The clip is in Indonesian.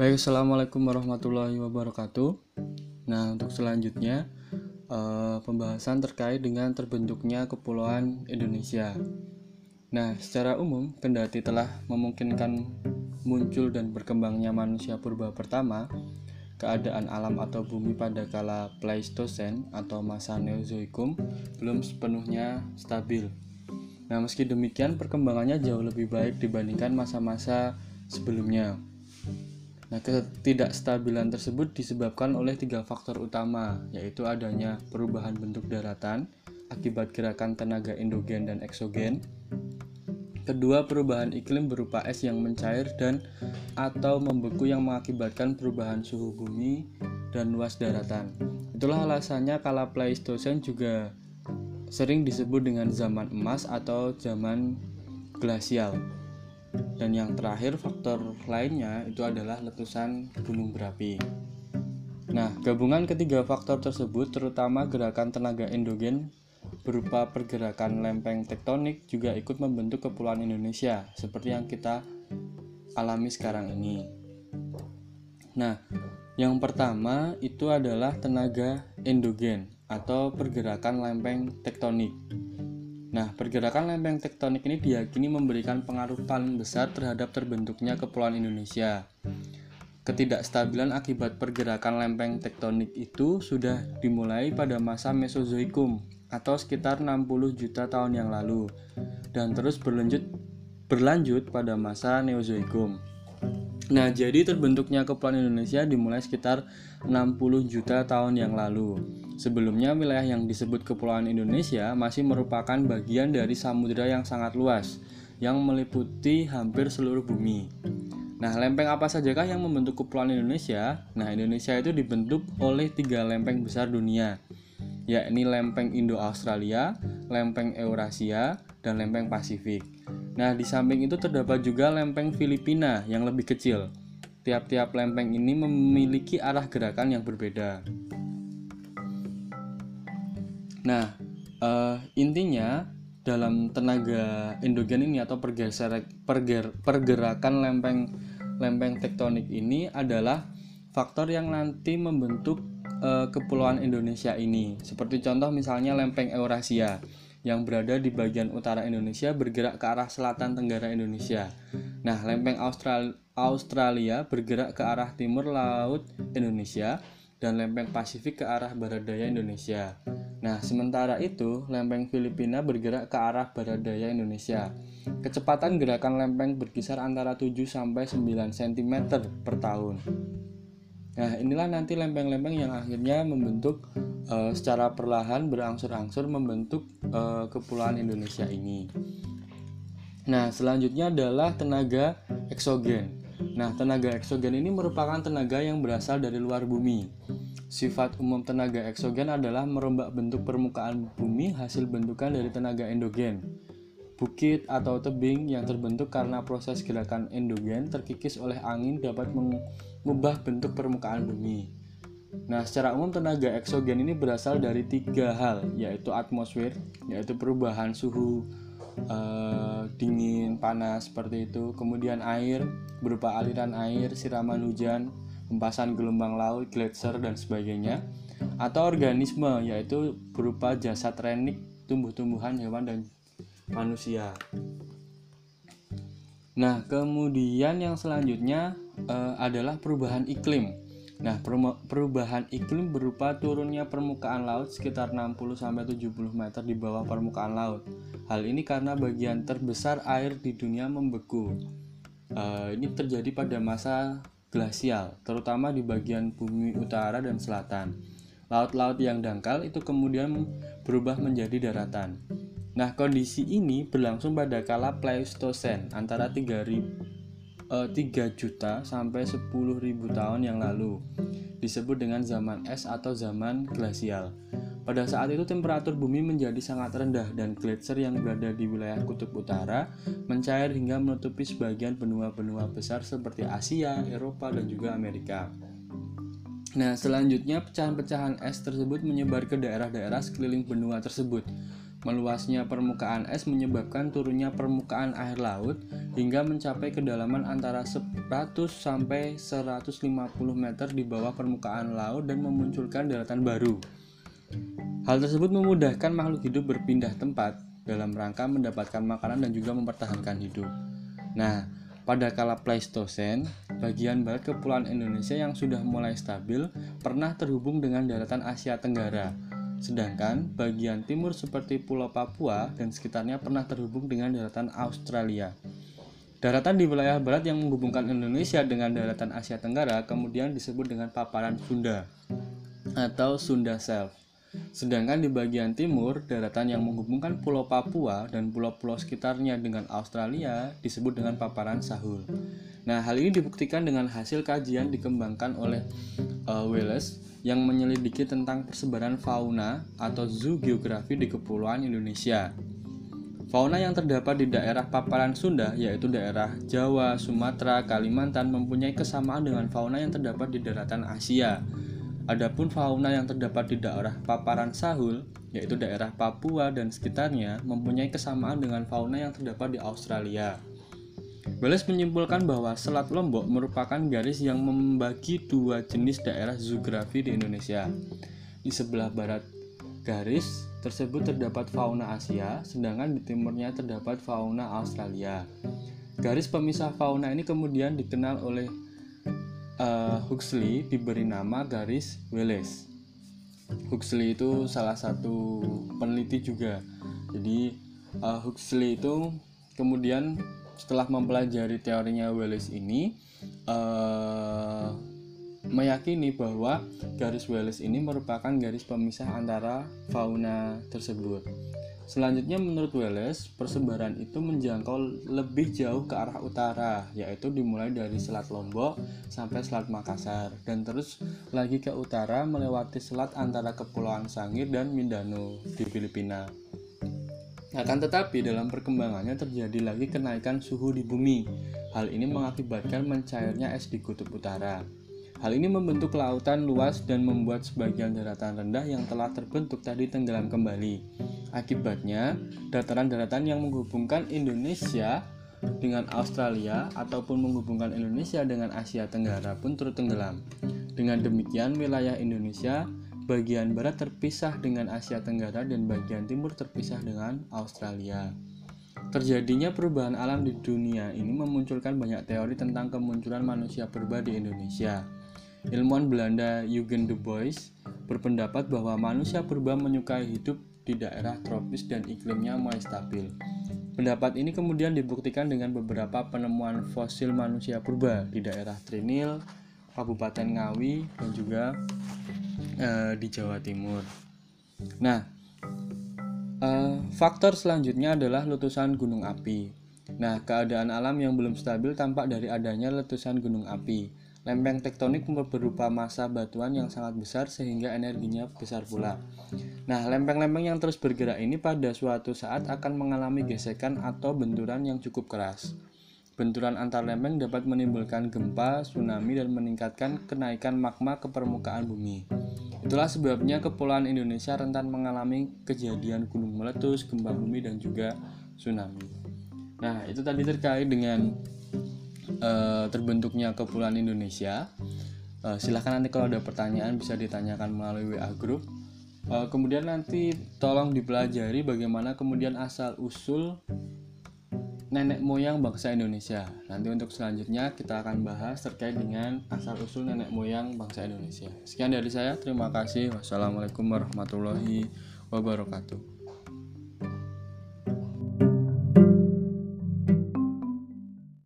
Baik, assalamualaikum warahmatullahi wabarakatuh. Nah, untuk selanjutnya eh, pembahasan terkait dengan terbentuknya kepulauan Indonesia. Nah, secara umum, kendati telah memungkinkan muncul dan berkembangnya manusia purba pertama, keadaan alam atau bumi pada kala Pleistosen atau masa Neozoikum belum sepenuhnya stabil. Nah, meski demikian, perkembangannya jauh lebih baik dibandingkan masa-masa sebelumnya. Nah, ketidakstabilan tersebut disebabkan oleh tiga faktor utama, yaitu adanya perubahan bentuk daratan akibat gerakan tenaga endogen dan eksogen. Kedua, perubahan iklim berupa es yang mencair dan atau membeku yang mengakibatkan perubahan suhu bumi dan luas daratan. Itulah alasannya kala Pleistosen juga sering disebut dengan zaman emas atau zaman glasial. Dan yang terakhir faktor lainnya itu adalah letusan gunung berapi. Nah, gabungan ketiga faktor tersebut terutama gerakan tenaga endogen berupa pergerakan lempeng tektonik juga ikut membentuk kepulauan Indonesia seperti yang kita alami sekarang ini. Nah, yang pertama itu adalah tenaga endogen atau pergerakan lempeng tektonik. Nah, pergerakan lempeng tektonik ini diyakini memberikan pengaruh paling besar terhadap terbentuknya kepulauan Indonesia. Ketidakstabilan akibat pergerakan lempeng tektonik itu sudah dimulai pada masa Mesozoikum atau sekitar 60 juta tahun yang lalu dan terus berlanjut berlanjut pada masa Neozoikum. Nah, jadi terbentuknya kepulauan Indonesia dimulai sekitar 60 juta tahun yang lalu. Sebelumnya wilayah yang disebut Kepulauan Indonesia masih merupakan bagian dari samudera yang sangat luas yang meliputi hampir seluruh bumi. Nah, lempeng apa sajakah yang membentuk Kepulauan Indonesia? Nah, Indonesia itu dibentuk oleh tiga lempeng besar dunia, yakni lempeng Indo-Australia, lempeng Eurasia, dan lempeng Pasifik. Nah, di samping itu terdapat juga lempeng Filipina yang lebih kecil. Tiap-tiap lempeng ini memiliki arah gerakan yang berbeda. Nah, uh, intinya dalam tenaga endogen ini atau pergeser, perger, pergerakan lempeng lempeng tektonik ini adalah faktor yang nanti membentuk uh, kepulauan Indonesia ini. Seperti contoh misalnya lempeng Eurasia yang berada di bagian utara Indonesia bergerak ke arah selatan tenggara Indonesia. Nah, lempeng Austral Australia bergerak ke arah timur laut Indonesia dan lempeng Pasifik ke arah barat daya Indonesia. Nah, sementara itu, lempeng Filipina bergerak ke arah barat daya Indonesia. Kecepatan gerakan lempeng berkisar antara 7 sampai 9 cm per tahun. Nah, inilah nanti lempeng-lempeng yang akhirnya membentuk uh, secara perlahan berangsur-angsur membentuk uh, kepulauan Indonesia ini. Nah, selanjutnya adalah tenaga eksogen. Nah, tenaga eksogen ini merupakan tenaga yang berasal dari luar bumi. Sifat umum tenaga eksogen adalah merombak bentuk permukaan bumi hasil bentukan dari tenaga endogen. Bukit atau tebing yang terbentuk karena proses gerakan endogen terkikis oleh angin dapat mengubah bentuk permukaan bumi. Nah, secara umum tenaga eksogen ini berasal dari tiga hal, yaitu atmosfer, yaitu perubahan suhu uh, dingin, panas seperti itu. Kemudian air berupa aliran air, siraman hujan, hempasan gelombang laut, gletser dan sebagainya. Atau organisme, yaitu berupa jasad renik, tumbuh-tumbuhan, hewan dan manusia. Nah, kemudian yang selanjutnya uh, adalah perubahan iklim. Nah, perubahan iklim berupa turunnya permukaan laut sekitar 60-70 meter di bawah permukaan laut. Hal ini karena bagian terbesar air di dunia membeku. Uh, ini terjadi pada masa glasial, terutama di bagian bumi utara dan selatan. Laut-laut yang dangkal itu kemudian berubah menjadi daratan. Nah, kondisi ini berlangsung pada kala Pleistosen antara 3000 eh, 3 juta sampai 10.000 tahun yang lalu. Disebut dengan zaman es atau zaman glasial. Pada saat itu temperatur bumi menjadi sangat rendah dan gletser yang berada di wilayah kutub utara mencair hingga menutupi sebagian benua-benua besar seperti Asia, Eropa, dan juga Amerika. Nah, selanjutnya pecahan-pecahan es tersebut menyebar ke daerah-daerah sekeliling benua tersebut Meluasnya permukaan es menyebabkan turunnya permukaan air laut hingga mencapai kedalaman antara 100 sampai 150 meter di bawah permukaan laut dan memunculkan daratan baru. Hal tersebut memudahkan makhluk hidup berpindah tempat dalam rangka mendapatkan makanan dan juga mempertahankan hidup. Nah, pada kala Pleistosen, bagian barat kepulauan Indonesia yang sudah mulai stabil pernah terhubung dengan daratan Asia Tenggara Sedangkan bagian timur seperti Pulau Papua dan sekitarnya pernah terhubung dengan daratan Australia. Daratan di wilayah barat yang menghubungkan Indonesia dengan daratan Asia Tenggara kemudian disebut dengan paparan Sunda atau Sunda Self. Sedangkan di bagian timur, daratan yang menghubungkan Pulau Papua dan pulau-pulau sekitarnya dengan Australia disebut dengan paparan Sahul. Nah, hal ini dibuktikan dengan hasil kajian dikembangkan oleh uh, Wallace yang menyelidiki tentang persebaran fauna atau zoogeografi di Kepulauan Indonesia. Fauna yang terdapat di daerah paparan Sunda, yaitu daerah Jawa, Sumatera, Kalimantan, mempunyai kesamaan dengan fauna yang terdapat di daratan Asia. Adapun fauna yang terdapat di daerah paparan Sahul, yaitu daerah Papua dan sekitarnya, mempunyai kesamaan dengan fauna yang terdapat di Australia. Wallace menyimpulkan bahwa Selat Lombok merupakan garis yang membagi dua jenis daerah zoografi di Indonesia. Di sebelah barat garis tersebut terdapat fauna Asia, sedangkan di timurnya terdapat fauna Australia. Garis pemisah fauna ini kemudian dikenal oleh uh, Huxley diberi nama garis Wallace. Huxley itu salah satu peneliti juga. Jadi uh, Huxley itu kemudian setelah mempelajari teorinya Wallace ini uh, meyakini bahwa garis Wallace ini merupakan garis pemisah antara fauna tersebut. Selanjutnya menurut Wallace, persebaran itu menjangkau lebih jauh ke arah utara, yaitu dimulai dari Selat Lombok sampai Selat Makassar dan terus lagi ke utara melewati selat antara Kepulauan Sangir dan Mindanao di Filipina. Akan tetapi dalam perkembangannya terjadi lagi kenaikan suhu di bumi. Hal ini mengakibatkan mencairnya es di kutub utara. Hal ini membentuk lautan luas dan membuat sebagian daratan rendah yang telah terbentuk tadi tenggelam kembali. Akibatnya, dataran-daratan yang menghubungkan Indonesia dengan Australia ataupun menghubungkan Indonesia dengan Asia Tenggara pun turut tenggelam. Dengan demikian, wilayah Indonesia Bagian barat terpisah dengan Asia Tenggara dan bagian timur terpisah dengan Australia. Terjadinya perubahan alam di dunia ini memunculkan banyak teori tentang kemunculan manusia purba di Indonesia. Ilmuwan Belanda Eugen de Bois berpendapat bahwa manusia purba menyukai hidup di daerah tropis dan iklimnya mulai stabil. Pendapat ini kemudian dibuktikan dengan beberapa penemuan fosil manusia purba di daerah Trinil, Kabupaten Ngawi, dan juga uh, di Jawa Timur. Nah, uh, faktor selanjutnya adalah letusan gunung api. Nah, keadaan alam yang belum stabil tampak dari adanya letusan gunung api. Lempeng tektonik berupa massa batuan yang sangat besar sehingga energinya besar pula. Nah, lempeng-lempeng yang terus bergerak ini pada suatu saat akan mengalami gesekan atau benturan yang cukup keras. Benturan antar lempeng dapat menimbulkan gempa, tsunami, dan meningkatkan kenaikan magma ke permukaan bumi. Itulah sebabnya kepulauan Indonesia rentan mengalami kejadian gunung meletus, gempa bumi, dan juga tsunami. Nah, itu tadi terkait dengan uh, terbentuknya kepulauan Indonesia. Uh, silahkan nanti kalau ada pertanyaan bisa ditanyakan melalui WA group. Uh, kemudian nanti tolong dipelajari bagaimana kemudian asal usul nenek moyang bangsa Indonesia. Nanti untuk selanjutnya kita akan bahas terkait dengan asal-usul nenek moyang bangsa Indonesia. Sekian dari saya, terima kasih. Wassalamualaikum warahmatullahi wabarakatuh.